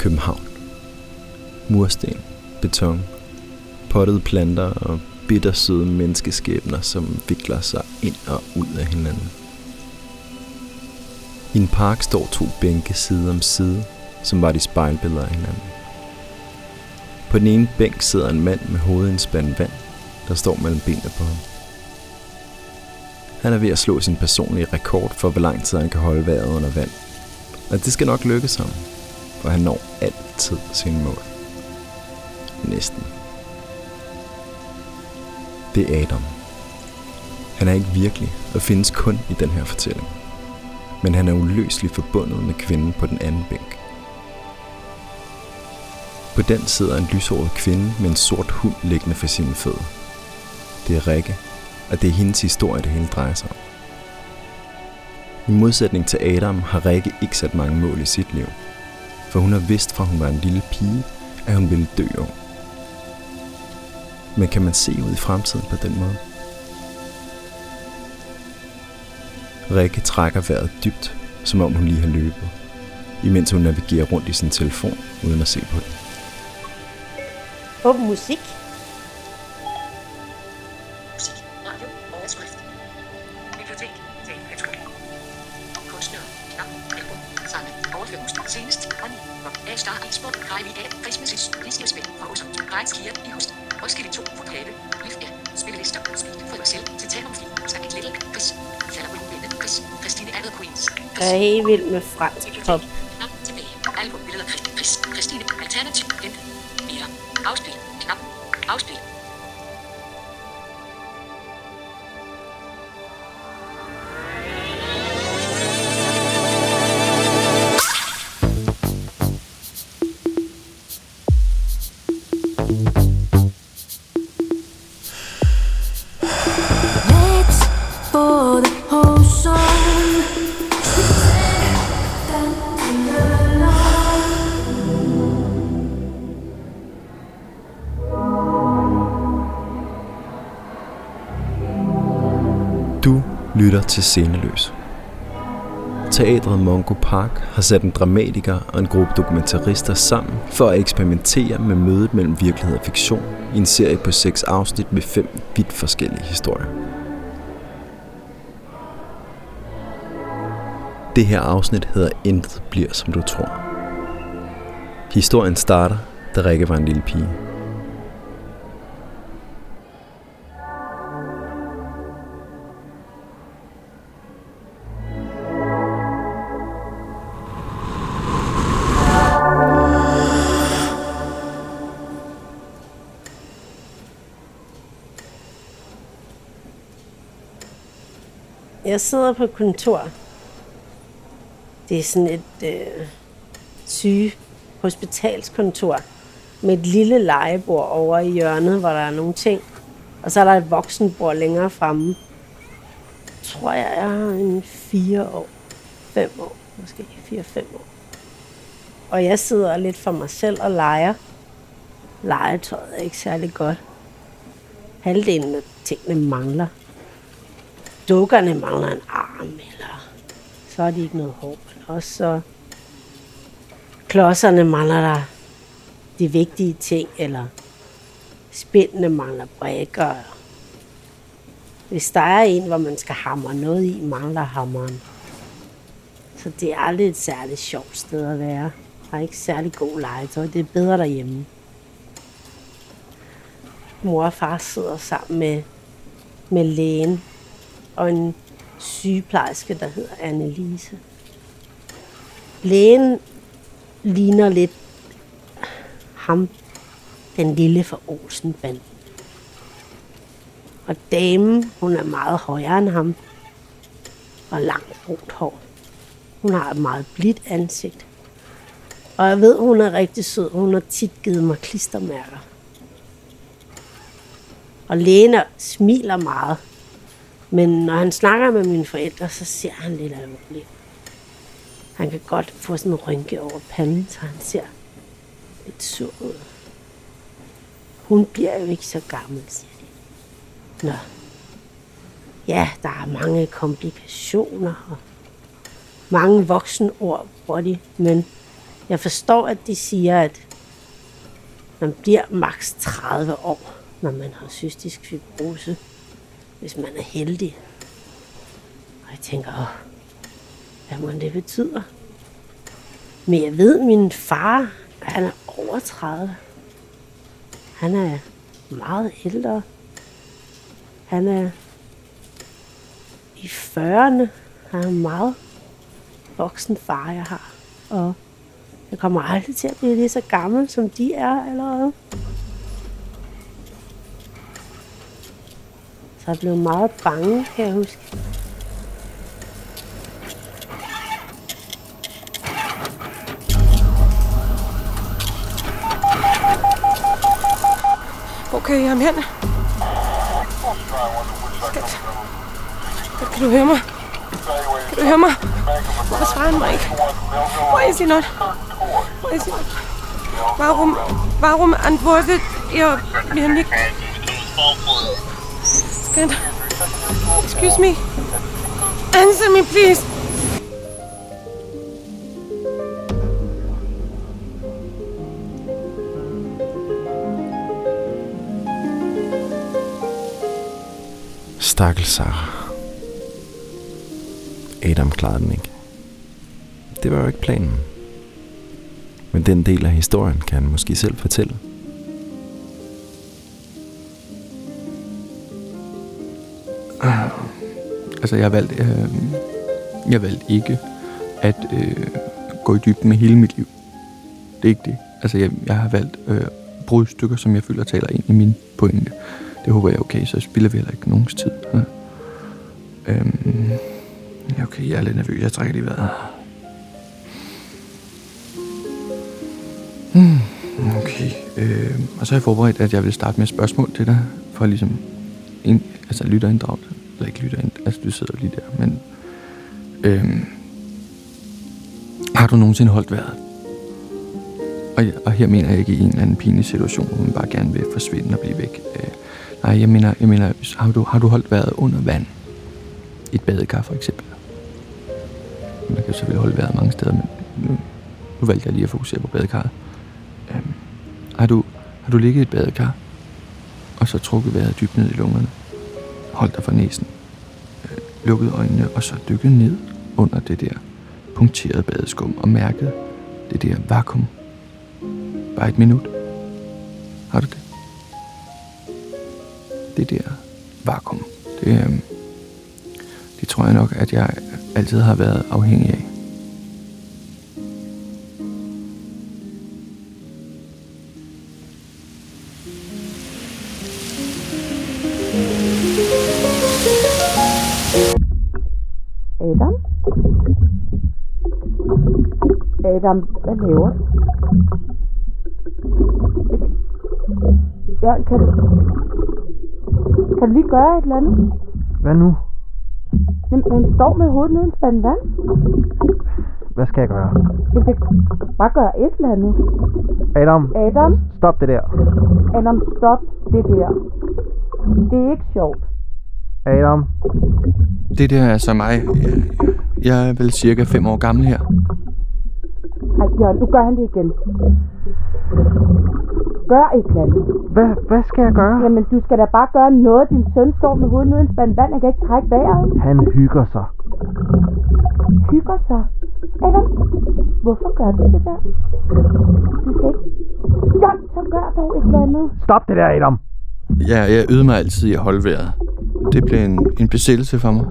København. Mursten, beton, pottede planter og bittersøde menneskeskæbner, som vikler sig ind og ud af hinanden. I en park står to bænke side om side, som var de spejlbilleder af hinanden. På den ene bænk sidder en mand med hovedet i en spand vand, der står mellem benene på ham. Han er ved at slå sin personlige rekord for, hvor lang tid han kan holde vejret under vand. Og det skal nok lykkes ham, for han når altid sin mål. Næsten. Det er Adam. Han er ikke virkelig og findes kun i den her fortælling. Men han er uløseligt forbundet med kvinden på den anden bænk. På den sidder en lyshåret kvinde med en sort hund liggende for sine fødder. Det er Rikke, og det er hendes historie, det hele drejer sig om. I modsætning til Adam har Rikke ikke sat mange mål i sit liv, for hun har vidst fra hun var en lille pige, at hun ville dø ung. Men kan man se ud i fremtiden på den måde? Rikke trækker vejret dybt, som om hun lige har løbet, imens hun navigerer rundt i sin telefon, uden at se på den. Åben. Musik, helt vild med fransk pop. Til Sceneløs. Teatret Mongo Park har sat en dramatiker og en gruppe dokumentarister sammen for at eksperimentere med mødet mellem virkelighed og fiktion i en serie på seks afsnit med fem vidt forskellige historier. Det her afsnit hedder Intet bliver som du tror. Historien starter, da Rikke var en lille pige. Jeg sidder på kontor. Det er sådan et øh, syge hospitalskontor med et lille legebord over i hjørnet, hvor der er nogle ting. Og så er der et voksenbord længere fremme. Tror jeg, jeg har en fire år. Fem år, måske fire-fem år. Og jeg sidder lidt for mig selv og leger. Legetøjet er ikke særlig godt. Halvdelen af tingene mangler dukkerne mangler en arm, eller så er de ikke noget hår. Og så øh, klodserne mangler der de vigtige ting, eller spændene mangler brækker. Hvis der er en, hvor man skal hamre noget i, mangler hammeren. Så det er aldrig et særligt sjovt sted at være. Der er ikke særlig god legetøj. Det er bedre derhjemme. Mor og far sidder sammen med, med lægen og en sygeplejerske, der hedder Annelise. Lægen ligner lidt ham, den lille fra Olsenbanden. Og damen, hun er meget højere end ham, og langt brunt hår. Hun har et meget blidt ansigt. Og jeg ved, hun er rigtig sød. Hun har tit givet mig klistermærker. Og lægen smiler meget. Men når han snakker med mine forældre, så ser han lidt alvorligt. Han kan godt få sådan en rynke over panden, så han ser lidt sur ud. Hun bliver jo ikke så gammel, siger de. Nå. Ja, der er mange komplikationer og mange voksenord, bruger de, men Jeg forstår, at de siger, at man bliver maks 30 år, når man har cystisk fibrose, hvis man er heldig. Og jeg tænker, åh, hvad må det betyder? Men jeg ved, at min far, han er over 30. Han er meget ældre. Han er i 40'erne. Han er en meget voksen far, jeg har. Og jeg kommer aldrig til at blive lige så gammel, som de er allerede. Der jeg blev meget bange, kan jeg huske. Hvor kan I ham hen? Skat. Skat, kan du høre mig? Kan du høre mig? Hvorfor svarer han mig ikke? Hvor er he not? Why is he not? Warum, warum antwortet ihr mir nicht? Can Excuse me. Answer me, please. Stakkel Sarah. Adam klarede den ikke. Det var jo ikke planen. Men den del af historien kan han måske selv fortælle. Øh, altså, jeg har valgt, øh, jeg valgte ikke at øh, gå i dybden med hele mit liv. Det er ikke det. Altså, jeg, jeg har valgt øh, brudstykker, som jeg føler taler ind i min pointe. Det håber jeg er okay, så spiller vi heller ikke nogens tid. Ja. Øhm, ja, okay, jeg er lidt nervøs. Jeg trækker lige vejret. Hmm, okay. Øh, og så har jeg forberedt, at jeg vil starte med et spørgsmål til dig, for ligesom ind, altså lytterinddragelse. Eller ikke lytterinddragelse, altså du sidder lige der, men... Øhm, har du nogensinde holdt vejret? Og, og her mener jeg ikke i en eller anden pinlig situation, hvor man bare gerne vil forsvinde og blive væk. Øh, nej, jeg mener, jeg mener har, du, har du holdt vejret under vand? Et badekar for eksempel. Man kan jo selvfølgelig holde vejret mange steder, men nu, nu valgte jeg lige at fokusere på badekarret. Øh, har, du, har du ligget i et badekar, og så trukket vejret dybt ned i lungerne? Holdt dig for næsen, øh, Lukkede øjnene, og så dykket ned under det der punkterede badeskum, og mærkede det der vakuum. Bare et minut. Har du det? Det der vakuum, det, øhm, det tror jeg nok, at jeg altid har været afhængig af. Adam, hvad laver du? Ja, kan du... Kan du lige gøre et eller andet? Hvad nu? Jamen, han står med hovedet nede i en spand vand. Hvad skal jeg gøre? Jeg fik bare gøre et eller andet. Adam, Adam, stop det der. Adam, stop det der. Det er ikke sjovt. Adam, Det der er så mig. Jeg, jeg er vel cirka 5 år gammel her. Ej, Jørgen, nu gør han det igen. Gør et eller andet. hvad, hvad skal jeg gøre? Jamen, du skal da bare gøre noget. Din søn står med hovedet nede i en spand vand. Han kan ikke trække vejret. Han hygger sig. Hygger sig. Adam, hvorfor gør du det der? Du skal ikke... Jørgen, så gør dog et eller andet. Stop det der, Adam. Ja, jeg øvede mig altid i at holde vejret. Det blev en, en besættelse for mig.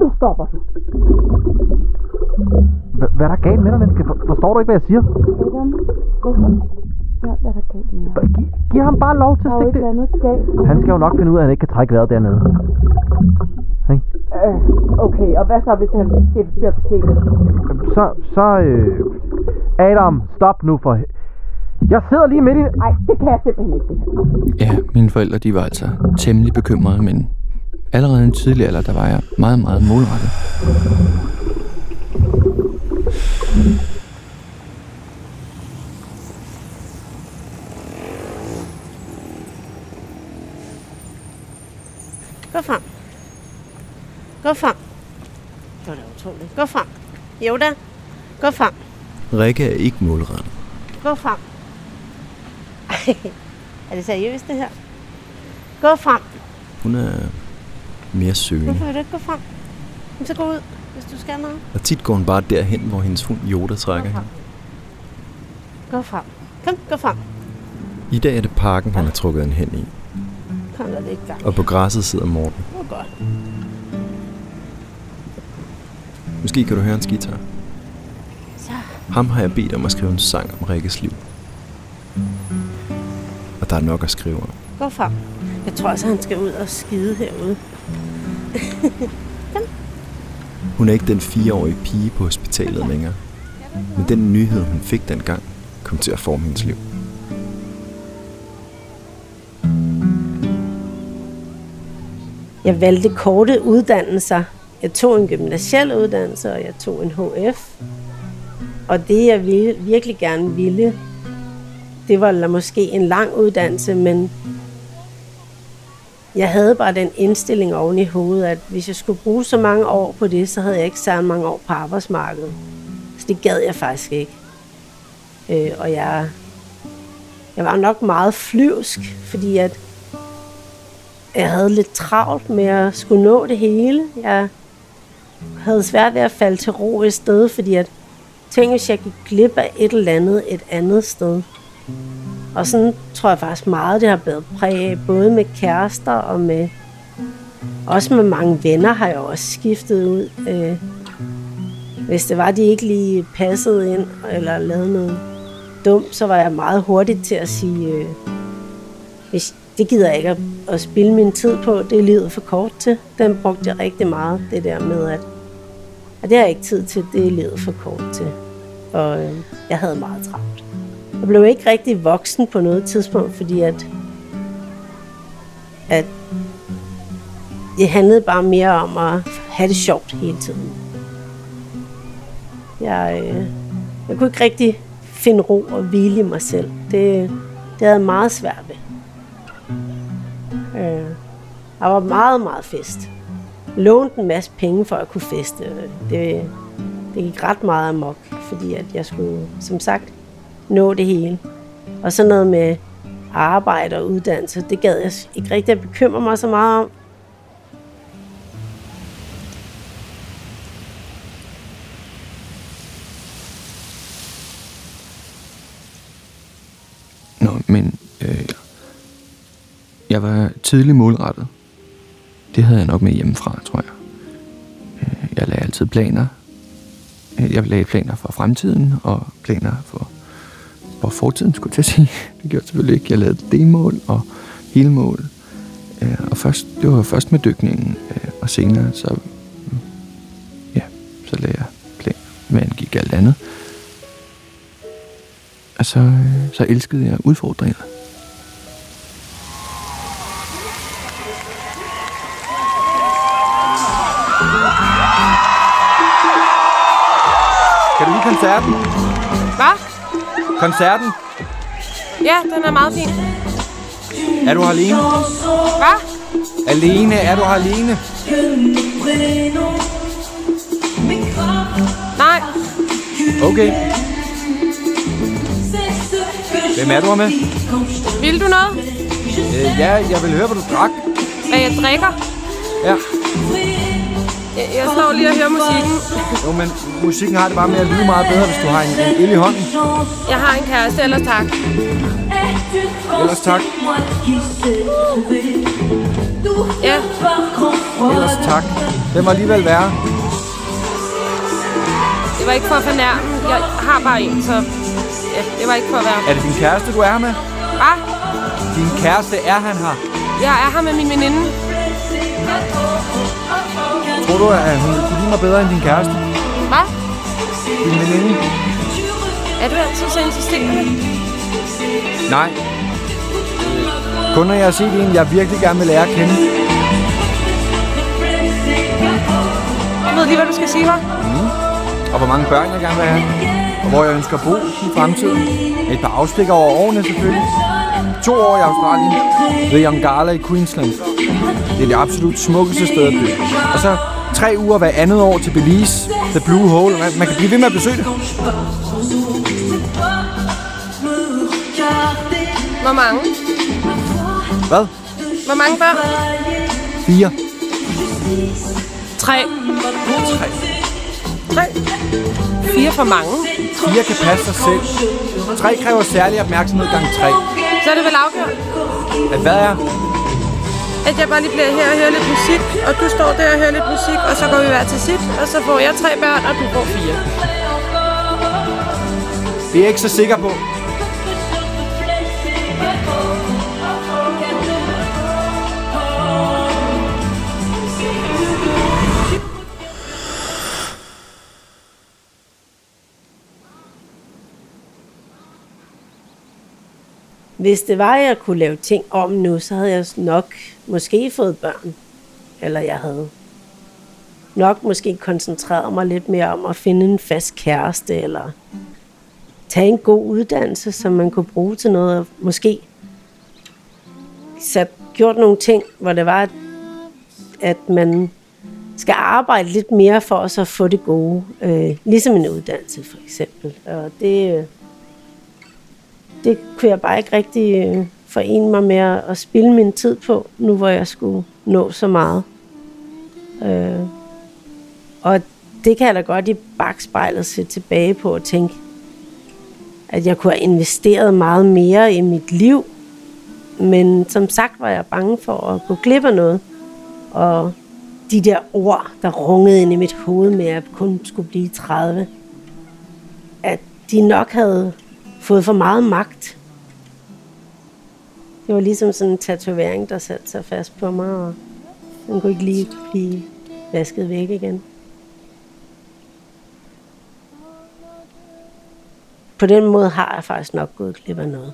Nu stopper du. Hvad er der galt med dig, menneske? For- forstår du ikke, hvad jeg siger? Adam, hvorfor? Ja, hvad er der galt med ham? Gi- giv ham bare lov til at stikke det. galt. Han skal jo nok finde ud af, at han ikke kan trække vejret dernede. Ikke? Øh, okay, og hvad så, hvis han det bliver for sent? Så, så, øh... Adam, stop nu for... Jeg sidder lige midt i... Nej, det kan jeg simpelthen ikke. Ja, mine forældre de var altså temmelig bekymrede, men allerede i en tidlig alder, der var jeg meget, meget målrettet. Gå frem. Gå frem. Det var da utroligt. Gå frem. Jo da. Gå frem. Rikke er ikke målrettet. Gå frem. Ej, er det seriøst det her? Gå frem. Hun er mere søgende. Hvorfor vil du ikke gå frem? Jamen, så gå ud, hvis du skal noget. Og tit går hun bare derhen, hvor hendes hund Yoda trækker hende. Gå frem. Kom, gå frem. I dag er det parken, han har trukket en hen i. Kom der lidt gang. Og på græsset sidder Morten. Det var godt. Måske kan du høre hans guitar. Så. Ham har jeg bedt om at skrive en sang om Rikkes liv. Og der er nok at skrive om. Gå frem. Jeg tror også, han skal ud og skide herude. Hun er ikke den fireårige pige på hospitalet længere. Men den nyhed, hun fik dengang, kom til at forme hendes liv. Jeg valgte korte uddannelser. Jeg tog en gymnasiel uddannelse, og jeg tog en HF. Og det, jeg ville, virkelig gerne ville, det var måske en lang uddannelse, men jeg havde bare den indstilling oven i hovedet, at hvis jeg skulle bruge så mange år på det, så havde jeg ikke særlig mange år på arbejdsmarkedet. Så det gad jeg faktisk ikke. Øh, og jeg, jeg var nok meget flyvsk, fordi at jeg havde lidt travlt med at skulle nå det hele. Jeg havde svært ved at falde til ro et sted, fordi at tænk, hvis jeg gik glip af et eller andet et andet sted. Og sådan tror jeg faktisk meget, det har været præg af, både med kærester og med... Også med mange venner har jeg også skiftet ud. Øh, hvis det var, de ikke lige passede ind eller lavede noget dumt, så var jeg meget hurtig til at sige, øh, hvis, det gider jeg ikke at, at spille min tid på, det er livet for kort til. Den brugte jeg rigtig meget, det der med, at, at det har jeg ikke tid til, det er livet for kort til. Og øh, jeg havde meget travlt. Jeg blev ikke rigtig voksen på noget tidspunkt, fordi at, at det handlede bare mere om at have det sjovt hele tiden. Jeg, øh, jeg kunne ikke rigtig finde ro og hvile i mig selv. Det, det havde jeg meget svært ved. Øh, jeg var meget, meget fest. Lånte en masse penge for at kunne feste. Det, det gik ret meget amok, fordi at jeg skulle, som sagt, nå det hele. Og så noget med arbejde og uddannelse, det gad jeg ikke rigtig at bekymre mig så meget om. Nå, men øh, jeg var tidlig målrettet. Det havde jeg nok med hjemmefra, tror jeg. Øh, jeg lagde altid planer. Øh, jeg lagde planer for fremtiden og planer for, for fortiden, skulle jeg til at sige. Det gjorde jeg selvfølgelig ikke. Jeg lavede delmål og helmål. Øh, Og først, det var først med dykningen, øh, og senere så, ja, så lagde jeg plan, hvad angik alt andet. Og så, øh, så elskede jeg udfordringer. Koncerten? Ja, den er meget fin. Er du her alene? Hvad? Alene? Er du her alene? Nej, Okay. Hvem er du her med? vil du noget? Øh, ja, jeg vil høre, hvad du drak. Hvad jeg drikker? Ja. Jeg, jeg står lige og hører musikken. Jo, men musikken har det bare med at lyde meget bedre, hvis du har en, en el i hånden. Jeg har en kæreste, ellers tak. Ellers tak. Ja, Ellers tak. Den var alligevel værre. det var ikke for at fornærme. Jeg har bare en, så... Ja, det var ikke for at være... Er det din kæreste, du er med? Hvad? Din kæreste er han her. Jeg er her med min veninde. Tror du, at hun kunne lide mig bedre end din kæreste? Hvad? Din veninde? Er du altid så insisterende? Nej. Kun når jeg har set en, jeg virkelig gerne vil lære at kende. Du ved lige, hvad du skal sige, hva'? Og hvor mange børn jeg gerne vil have. Og hvor jeg ønsker at bo i fremtiden. Et par afstikker over årene selvfølgelig. To år i Australien. Ved Yongala i Queensland. Det er det absolut smukkeste sted at dø. Og så tre uger hver andet år til Belize, The Blue Hole. Man, man kan blive ved med at besøge det. Hvor mange? Hvad? Hvor mange børn? Fire. Tre. Tre. Tre. Fire for mange. Fire kan passe sig selv. Tre kræver særlig opmærksomhed gang tre. Så er det vel afgjort, At hvad er? At jeg bare lige bliver her og hører lidt musik, og du står der og hører lidt musik, og så går vi hver til sit, og så får jeg tre børn, og du får fire. Det er jeg ikke så sikker på. Hvis det var, at jeg kunne lave ting om nu, så havde jeg nok måske fået børn. Eller jeg havde nok måske koncentreret mig lidt mere om at finde en fast kæreste, eller tage en god uddannelse, som man kunne bruge til noget, og måske sat, gjort nogle ting, hvor det var, at, man skal arbejde lidt mere for at at få det gode. Øh, ligesom en uddannelse, for eksempel. Og det, øh, det kunne jeg bare ikke rigtig øh, forene mig med at, at spille min tid på, nu hvor jeg skulle nå så meget. Øh, og det kan jeg da godt i bagspejlet se tilbage på og tænke, at jeg kunne have investeret meget mere i mit liv. Men som sagt var jeg bange for at gå glip af noget. Og de der ord, der rungede ind i mit hoved med, at jeg kun skulle blive 30, at de nok havde fået for meget magt. Det var ligesom sådan en tatovering, der satte sig fast på mig, og den kunne ikke lige blive vasket væk igen. På den måde har jeg faktisk nok gået glip af noget.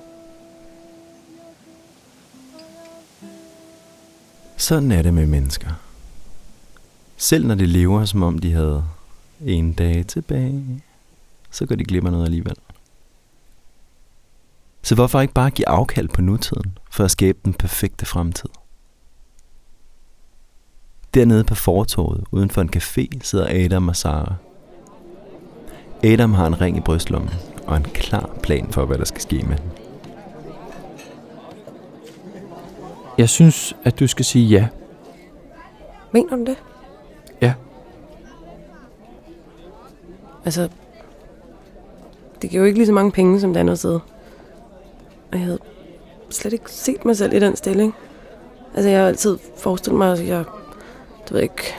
Sådan er det med mennesker. Selv når de lever, som om de havde en dag tilbage, så går de glip af noget alligevel. Så hvorfor ikke bare give afkald på nutiden, for at skabe den perfekte fremtid? Dernede på fortorvet, uden for en café, sidder Adam og Sara. Adam har en ring i brystlommen, og en klar plan for, hvad der skal ske med den. Jeg synes, at du skal sige ja. Mener du det? Ja. Altså, det giver jo ikke lige så mange penge, som det andet sted. Og jeg havde slet ikke set mig selv i den stilling. Altså, jeg har altid forestillet mig, at jeg, det ved ikke,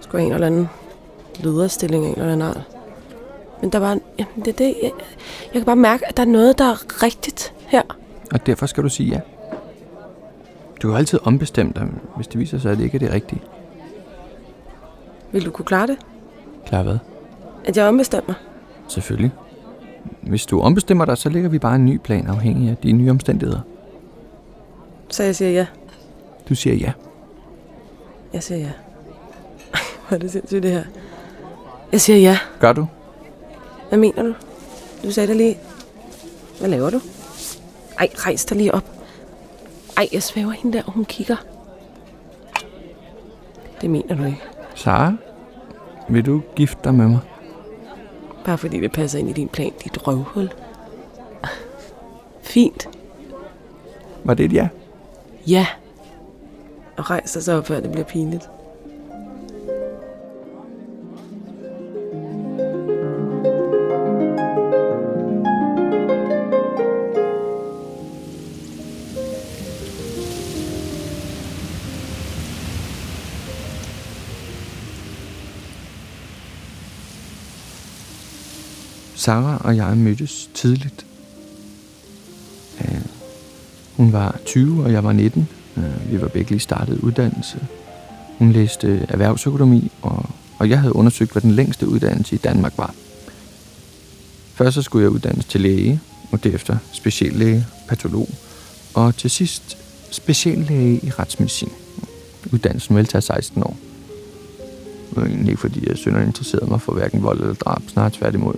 skulle have en eller anden lederstilling af en eller anden art. Men der var, jamen det er det, jeg, jeg kan bare mærke, at der er noget, der er rigtigt her. Og derfor skal du sige ja. Du jo altid ombestemme dig, hvis det viser sig, at det ikke er det rigtige. Vil du kunne klare det? Klar hvad? At jeg ombestemmer? Selvfølgelig. Hvis du ombestemmer dig, så lægger vi bare en ny plan afhængig af de nye omstændigheder. Så jeg siger ja. Du siger ja. Jeg siger ja. Hvor er det sindssygt det her. Jeg siger ja. Gør du? Hvad mener du? Du sagde det lige. Hvad laver du? Ej, rejs dig lige op. Ej, jeg svæver hende der, og hun kigger. Det mener du ikke. Sara, vil du gifte dig med mig? Bare fordi det passer ind i din plan, dit røvhul. Fint. Var det et ja? Ja. Og rejs dig så op, før det bliver pinligt. Sara og jeg mødtes tidligt. Øh, Hun var 20, og jeg var 19. Øh, Vi var begge lige startet uddannelse. Hun læste erhvervsøkonomi, og, og jeg havde undersøgt, hvad den længste uddannelse i Danmark var. Først så skulle jeg uddannes til læge, og derefter speciallæge, patolog, og til sidst speciallæge i retsmedicin. Uddannelsen ville tage 16 år. Det var egentlig ikke, fordi jeg synderligt interesserede mig for hverken vold eller drab, snarere tværtimod.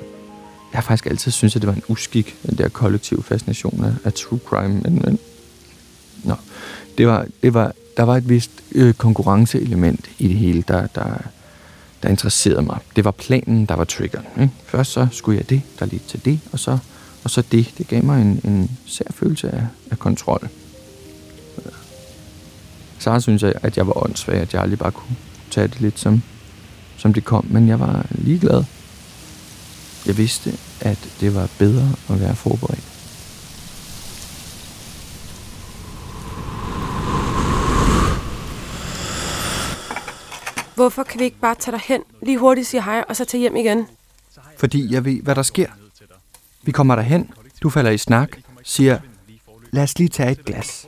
Jeg har faktisk altid synes at det var en uskik, den der kollektive fascination af, af true crime, men, men Nå, det var, det var, der var et vist øh, konkurrenceelement i det hele, der, der, der interesserede mig. Det var planen, der var triggeren. Ikke? Først så skulle jeg det, der lige til det, og så, og så det. Det gav mig en, en sær følelse af, af kontrol. Så synes jeg, at jeg var åndssvag, at jeg aldrig bare kunne tage det lidt som, som det kom. Men jeg var ligeglad. Jeg vidste, at det var bedre at være forberedt. Hvorfor kan vi ikke bare tage dig hen, lige hurtigt sige hej, og så tage hjem igen? Fordi jeg ved, hvad der sker. Vi kommer derhen, du falder i snak, siger, lad os lige tage et glas.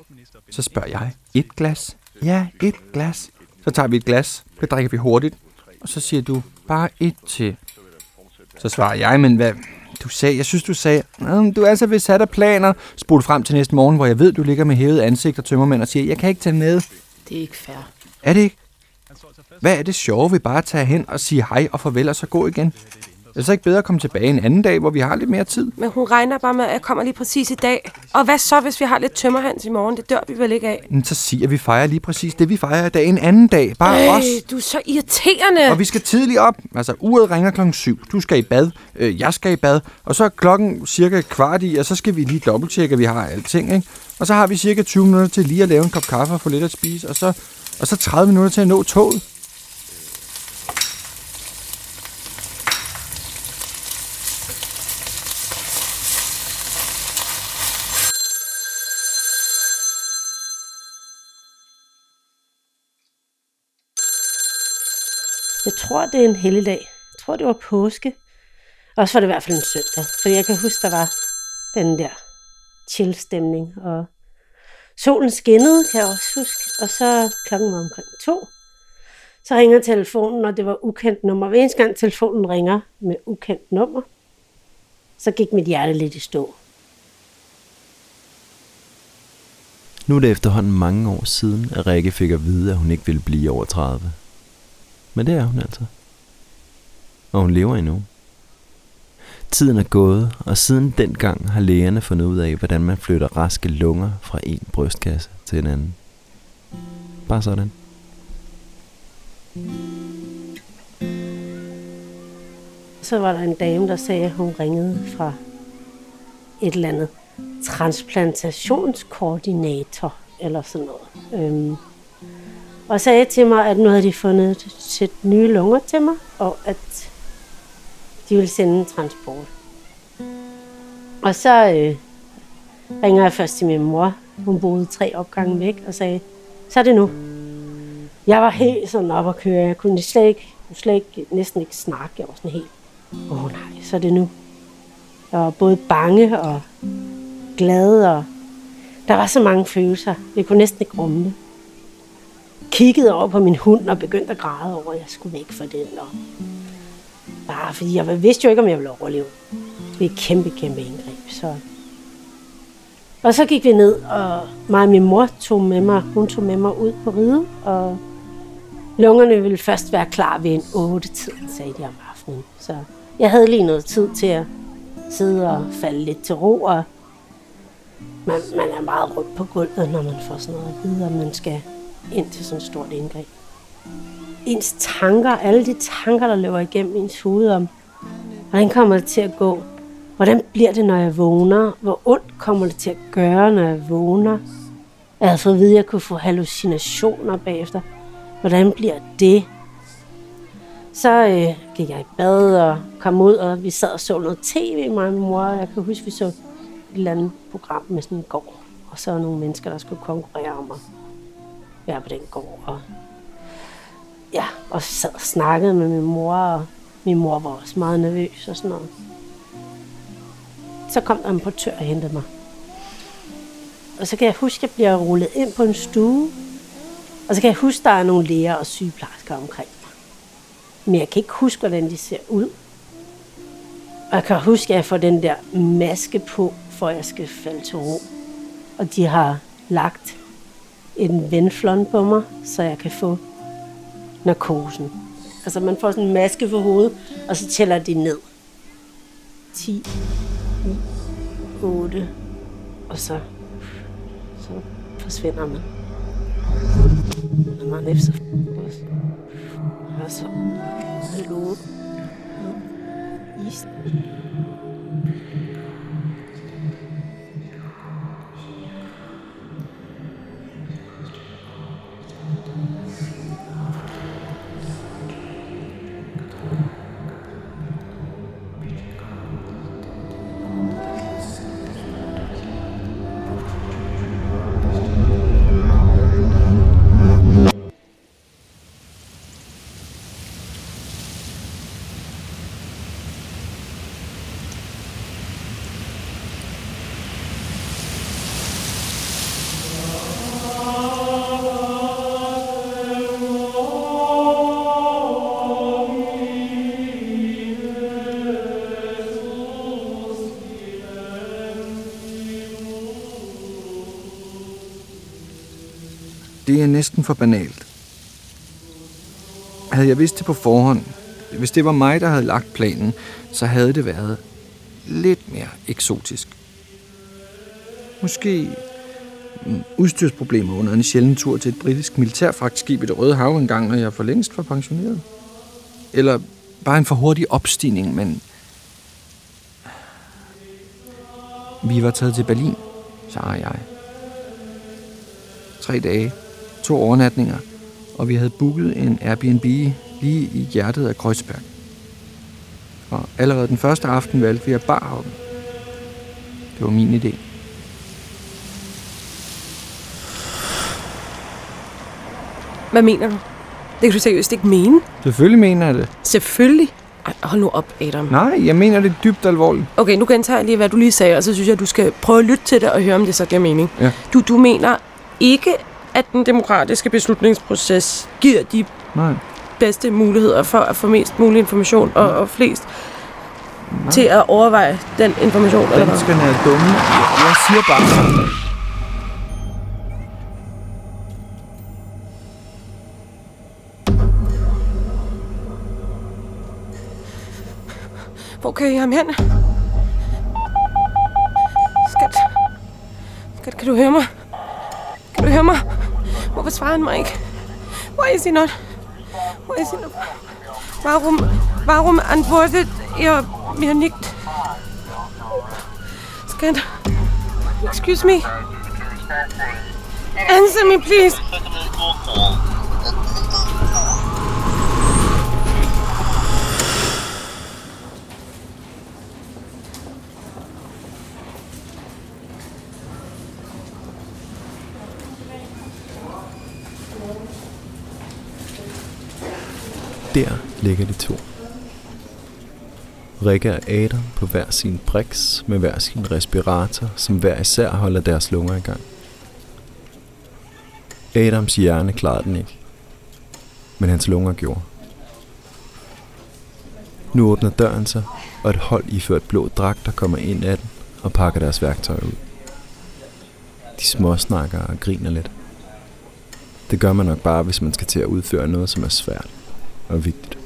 Så spørger jeg, et glas? Ja, et glas. Så tager vi et glas, det drikker vi hurtigt, og så siger du, bare et til. Så svarer jeg, men hvad, du sagde, jeg synes, du sagde, "Nå, du er altså ved sat af planer. Spol frem til næste morgen, hvor jeg ved, du ligger med hævet ansigt og tømmermænd og siger, jeg kan ikke tage med. Det er ikke fair. Er det ikke? Hvad er det sjove ved bare at tage hen og sige hej og farvel og så gå igen? Er det så ikke bedre at komme tilbage en anden dag, hvor vi har lidt mere tid? Men hun regner bare med, at jeg kommer lige præcis i dag. Og hvad så, hvis vi har lidt tømmerhands i morgen? Det dør vi vel ikke af? Men så sig, at vi fejrer lige præcis det, vi fejrer i dag en anden dag. Bare Ej, os. du er så irriterende. Og vi skal tidligt op. Altså, uret ringer klokken 7. Du skal i bad. Øh, jeg skal i bad. Og så er klokken cirka kvart i, og så skal vi lige dobbelttjekke, at vi har alting, ikke? Og så har vi cirka 20 minutter til lige at lave en kop kaffe og få lidt at spise. Og så, og så 30 minutter til at nå toget. Jeg tror, det er en helligdag. Jeg tror, det var påske. Og så var det i hvert fald en søndag. For jeg kan huske, der var den der chill-stemning. Og solen skinnede, kan jeg også huske. Og så klokken var omkring to. Så ringer telefonen, og det var ukendt nummer. Hver eneste gang telefonen ringer med ukendt nummer, så gik mit hjerte lidt i stå. Nu er det efterhånden mange år siden, at Rikke fik at vide, at hun ikke ville blive over 30. Men det er hun altså. Og hun lever endnu. Tiden er gået, og siden dengang har lægerne fundet ud af, hvordan man flytter raske lunger fra en brystkasse til en anden. Bare sådan. Så var der en dame, der sagde, at hun ringede fra et eller andet transplantationskoordinator eller sådan noget. Øhm, og sagde til mig, at nu havde de fundet sit nye lunger til mig, og at de ville sende en transport. Og så øh, ringer jeg først til min mor. Hun boede tre opgange væk og sagde, så er det nu. Jeg var helt sådan op at køre. Jeg kunne slet ikke, kunne slet ikke næsten ikke snakke. Jeg var sådan helt, åh oh, nej, så er det nu. Jeg var både bange og glad, og der var så mange følelser. Jeg kunne næsten ikke rumme det. Kiggede over på min hund og begyndte at græde over, at jeg skulle væk fra den. Og bare fordi jeg vidste jo ikke, om jeg ville overleve. Det er et kæmpe, kæmpe indgreb. Så. Og så gik vi ned, og mig og min mor tog med mig, hun tog med mig ud på ride, og lungerne ville først være klar ved en 8 tid, sagde de om aftenen. Så jeg havde lige noget tid til at sidde og falde lidt til ro, og man, man er meget rundt på gulvet, når man får sådan noget at vide, og man skal ind til sådan et stort indgreb. Ens tanker, alle de tanker, der løber igennem ens hoved om, hvordan kommer det til at gå? Hvordan bliver det, når jeg vågner? Hvor ondt kommer det til at gøre, når jeg vågner? Jeg havde fået at vide, at jeg kunne få hallucinationer bagefter. Hvordan bliver det? Så øh, gik jeg i bad og kom ud, og vi sad og så noget tv, mig og min mor. Jeg kan huske, vi så et eller andet program med sådan en gård. Og så var nogle mennesker, der skulle konkurrere om at være på den gård. Og, ja, og sad og snakkede med min mor, og min mor var også meget nervøs og sådan noget. Så kom der en portør og hentede mig. Og så kan jeg huske, at jeg bliver rullet ind på en stue. Og så kan jeg huske, at der er nogle læger og sygeplejersker omkring mig. Men jeg kan ikke huske, hvordan de ser ud. Og jeg kan huske, at jeg får den der maske på, for at jeg skal falde til ro. Og de har lagt en venflon på mig, så jeg kan få narkosen. Altså man får sådan en maske for hovedet, og så tæller de ned. 10, 9, 8, og så, så forsvinder man. Og man efter og så hallo. Is. Det er næsten for banalt. Havde jeg vidst det på forhånd, hvis det var mig, der havde lagt planen, så havde det været lidt mere eksotisk. Måske udstyrsproblemer under en sjælden tur til et britisk militærfragtskib i det Røde Hav engang, når jeg for længst var pensioneret. Eller bare en for hurtig opstigning, men... Vi var taget til Berlin, Sara og jeg. Tre dage, to overnatninger, og vi havde booket en Airbnb lige i hjertet af Kreuzberg. Og allerede den første aften valgte vi at barhoppe. Det var min idé. Hvad mener du? Det kan du seriøst ikke mene. Selvfølgelig mener jeg det. Selvfølgelig. Ej, hold nu op, Adam. Nej, jeg mener det dybt alvorligt. Okay, nu gentager jeg lige, hvad du lige sagde, og så synes jeg, du skal prøve at lytte til det og høre, om det så giver mening. Ja. Du, du mener ikke, at den demokratiske beslutningsproces giver de Nej. bedste muligheder for at få mest mulig information og, og flest Nej. til at overveje den information, eller? Danskerne er dumme. Jeg siger bare... Hvor kører I ham hen? Skat. Skat, kan du høre mig? Kan du høre mig? Svarer han mig ikke? Why is he not? Why is he not? Warum, warum antwortet ihr mir nicht? Skat. Excuse me. Answer me, please. Ligger de to. Rikke og Adam på hver sin briks med hver sin respirator, som hver især holder deres lunger i gang. Adams hjerne klarede den ikke, men hans lunger gjorde. Nu åbner døren sig, og et hold iført blå dragter kommer ind ad den og pakker deres værktøj ud. De småsnakker og griner lidt. Det gør man nok bare, hvis man skal til at udføre noget, som er svært og vigtigt.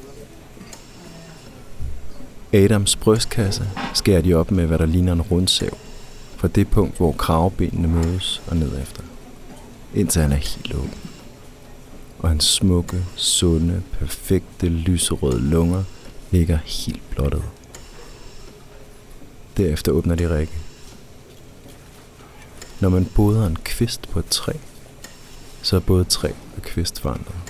Adams brystkasse skærer de op med, hvad der ligner en rundsav, fra det punkt, hvor kravbenene mødes og ned efter, indtil han er helt åben. Og hans smukke, sunde, perfekte, lyserøde lunger ligger helt blottet. Derefter åbner de række. Når man boder en kvist på et træ, så er både træ og kvist forandret.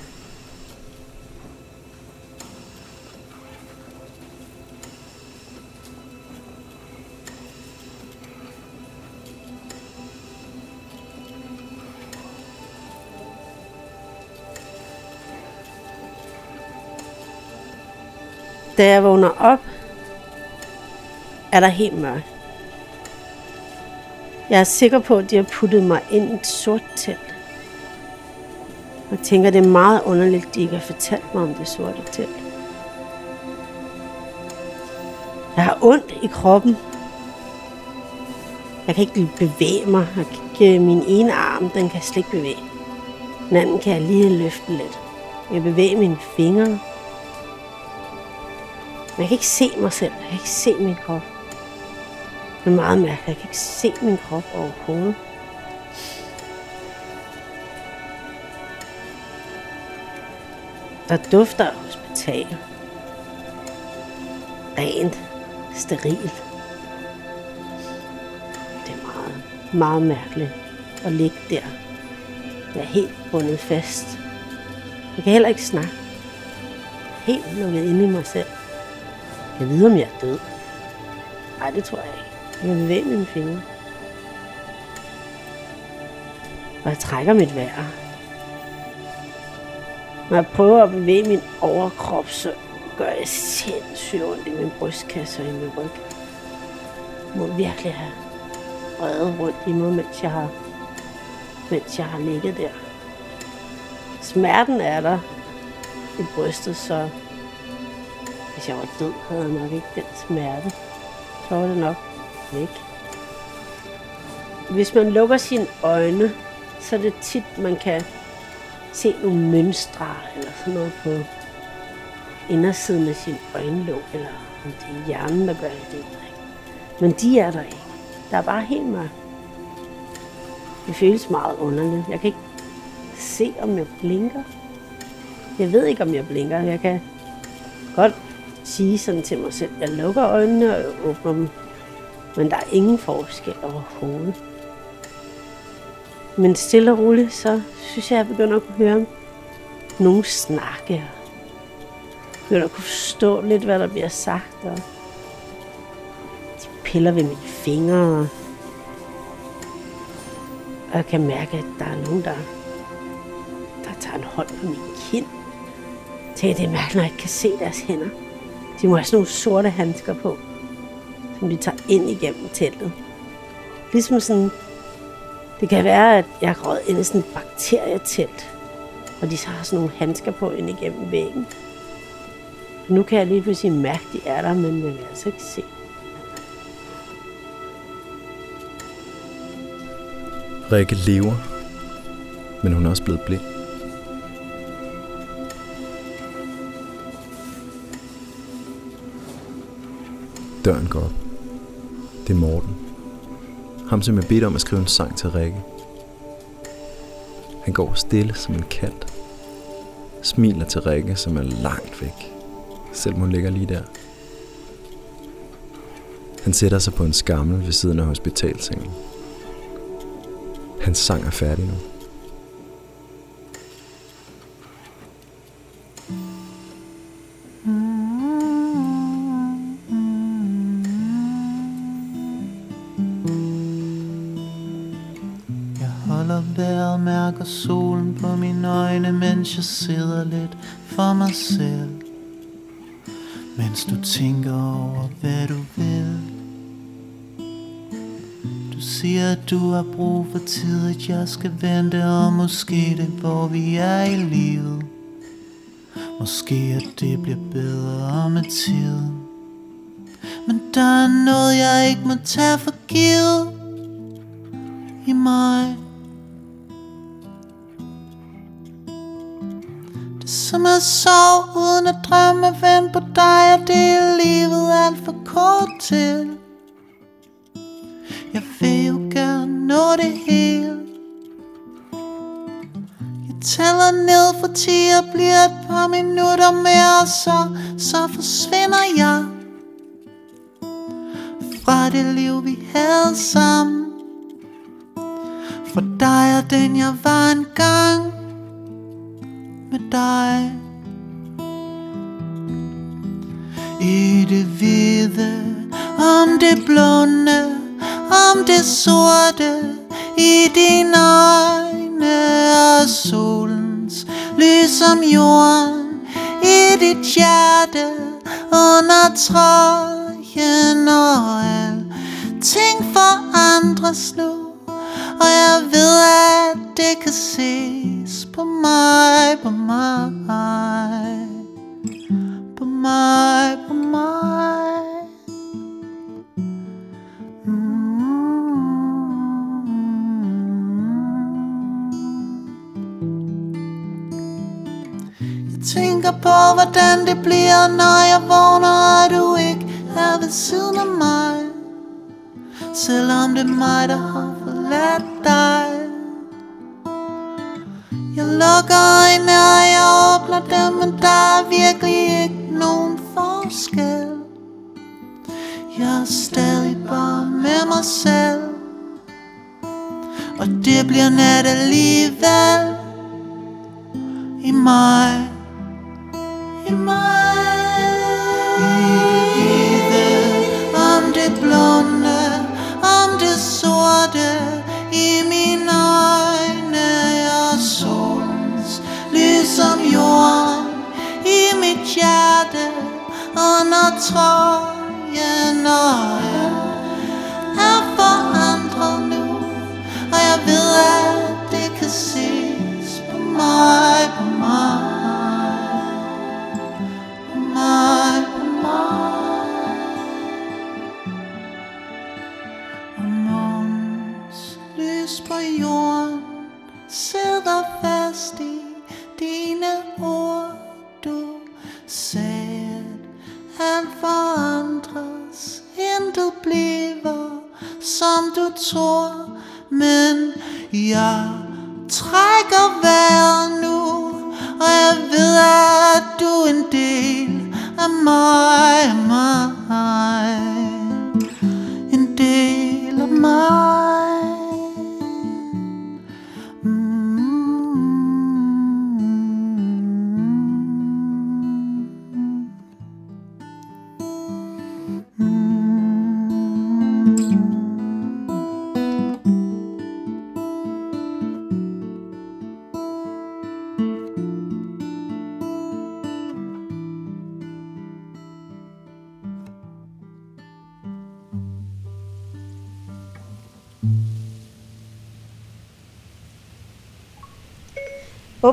Da jeg vågner op, er der helt mørkt. Jeg er sikker på, at de har puttet mig ind i et sort telt. Jeg tænker, det er meget underligt, at de ikke har fortalt mig om det sorte telt. Jeg har ondt i kroppen. Jeg kan ikke bevæge mig. Jeg kan ikke, øh, min ene arm, den kan slet ikke bevæge. Den anden kan jeg lige løfte lidt. Jeg bevæger mine fingre. Men jeg kan ikke se mig selv. Jeg kan ikke se min krop. Det er meget mærkeligt. Jeg kan ikke se min krop overhovedet. Der dufter hospital. Rent. Steril. Det er meget, meget mærkeligt at ligge der. Jeg er helt bundet fast. Jeg kan heller ikke snakke. Helt lukket inde i mig selv. Jeg ved, om jeg er død. Nej, det tror jeg ikke. Jeg kan bevæge mine fingre. Og jeg trækker mit vejr. Når jeg prøver at bevæge min overkrop, så gør jeg sindssygt ondt i min brystkasse og i min ryg. Jeg må virkelig have reddet rundt i mig, mens jeg har, mens jeg har ligget der. Smerten er der i brystet, så hvis jeg var død, havde jeg nok ikke den smerte. Så var det nok væk. Hvis man lukker sine øjne, så er det tit, man kan se nogle mønstre eller sådan noget på indersiden af sin øjenlåg, eller om det er hjernen, der gør det. det ikke. Men de er der ikke. Der er bare helt mørkt. Det føles meget underligt. Jeg kan ikke se, om jeg blinker. Jeg ved ikke, om jeg blinker. Jeg kan godt sige sådan til mig selv, jeg lukker øjnene og åbner dem. Men der er ingen forskel overhovedet. Men stille og roligt, så synes jeg, jeg begynder at kunne høre nogen snakke. Jeg begynder at kunne forstå lidt, hvad der bliver sagt. Og de piller ved mine fingre. Og jeg kan mærke, at der er nogen, der, der tager en hånd på min kind. Det er mærkeligt, når jeg ikke kan se deres hænder. De må have sådan nogle sorte handsker på, som de tager ind igennem teltet. Ligesom sådan det kan være, at jeg har røget ind i sådan et bakterietelt, og de så har sådan nogle handsker på ind igennem væggen. Nu kan jeg lige pludselig mærke, at de er der, men jeg kan altså ikke se. Rikke lever, men hun er også blevet blind. Døren går op. Det er Morten. Ham som jeg bedt om at skrive en sang til Rikke. Han går stille som en kat. Smiler til Rikke, som er langt væk. Selvom hun ligger lige der. Han sætter sig på en skammel ved siden af hospitalsengen. Hans sang er færdig nu. Har for tid, at jeg skal vente, og måske det, hvor vi er i livet. Måske at det bliver bedre med tiden. Men der er noget, jeg ikke må tage for givet i mig. Det er som at sove uden at drømme vend på dig, og det er livet alt for kort til. Tæller ned for 10 og bliver et par minutter mere, og så, så forsvinder jeg fra det liv, vi havde sammen. For dig og den jeg var engang med dig I det hvide, om det blonde, om det sorte I din øje og solens lys om jorden. I dit hjerte under trøjen og for forandres nu. Og jeg ved, at det kan ses på mig, på mig På mig, på mig. Tænker på, hvordan det bliver, når jeg vågner, og du ikke er ved siden af mig. Selvom det er mig, der har forladt dig. Jeg lukker øjnene og jeg åbner dem, men der er virkelig ikke nogen forskel. Jeg er stadig bare med mig selv. Og det bliver nat alligevel I mig. Ligesom trøjen Og jeg er forandret nu Og jeg ved at det kan ses på mig. Som du tror Men jeg trækker vejret nu Og jeg ved at du er en del af mig,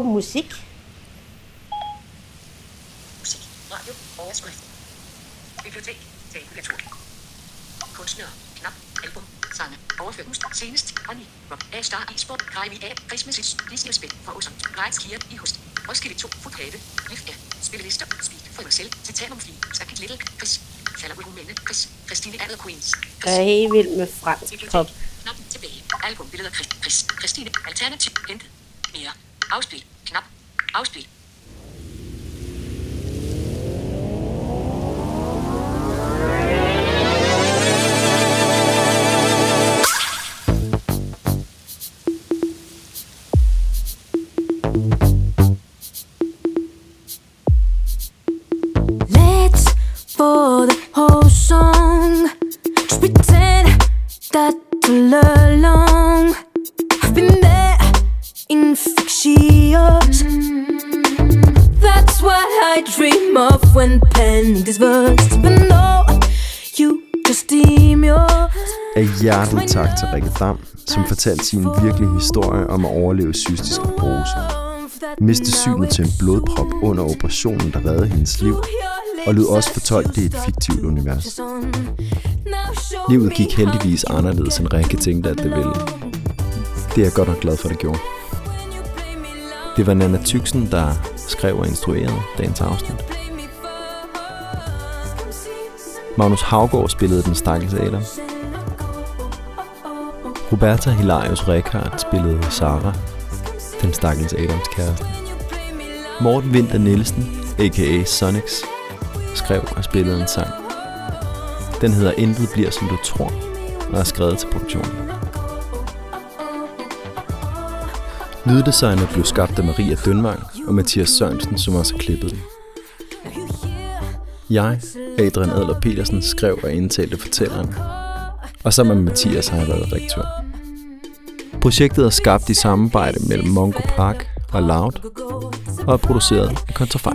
Åben musik. Musik. Radio. Overskrift. Bibliotek. Tabulatur. Kunstner. Knap. Album. Sange. Overført musik. Senest. Honey. Rock. A-Star. E-Sport. Kylie A. Christmas Disney Spil. For Osund. Rejns Kirke i Host. Roskilde 2. Futhave. Lift A. Spillelister. Speed. For selv. Titanum Fli. Stakit Little. Chris. Falder Rumænne. Chris. Christine Adler Queens. Jeg er helt vild med fransk pop. Knap tilbage. Album billeder. Chris. Christine. Alternativ. Hente. Mere. Afspil. Knap. Afspil. Tak til Rikke Dam, som fortalte sin virkelige historie om at overleve cystisk fibrose. Miste synet til en blodprop under operationen, der reddede hendes liv, og lød også fortolket i et fiktivt univers. Livet gik heldigvis anderledes, end Rikke tænkte, at det ville. Det er jeg godt nok glad for, det gjorde. Det var Nana Tyksen, der skrev og instruerede dagens afsnit. Magnus Havgård spillede den stakkels Adam. Roberta Hilarius Rekhardt spillede Sara, den stakkels Adams kæreste. Morten Winter Nielsen, a.k.a. Sonix, skrev og spillede en sang. Den hedder Intet bliver som du tror, og er skrevet til produktionen. Lyddesignet blev skabt af Maria Dønvang og Mathias Sørensen, som også har klippet den. Jeg, Adrian Adler Petersen, skrev og indtalte fortælleren, og sammen med Mathias har jeg været redaktør. Projektet er skabt i samarbejde mellem Mongo Park og Loud, og er produceret af Contrafej.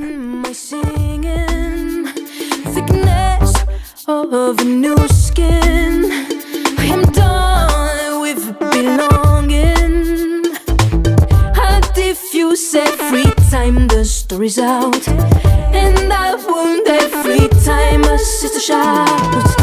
of a new skin I'm done with belonging I diffuse every time the story's out And I wound every time a sister shouts.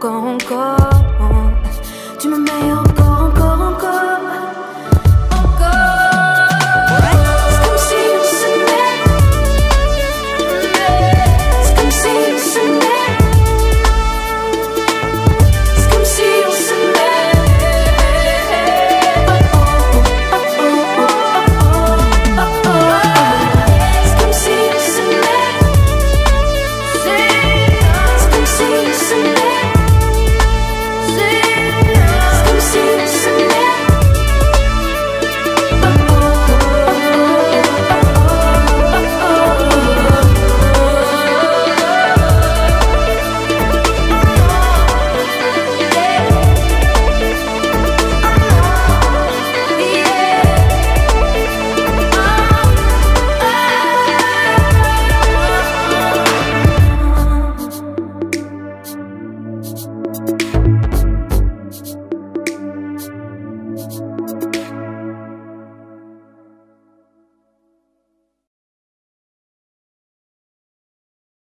encore, encore. Tu me mets en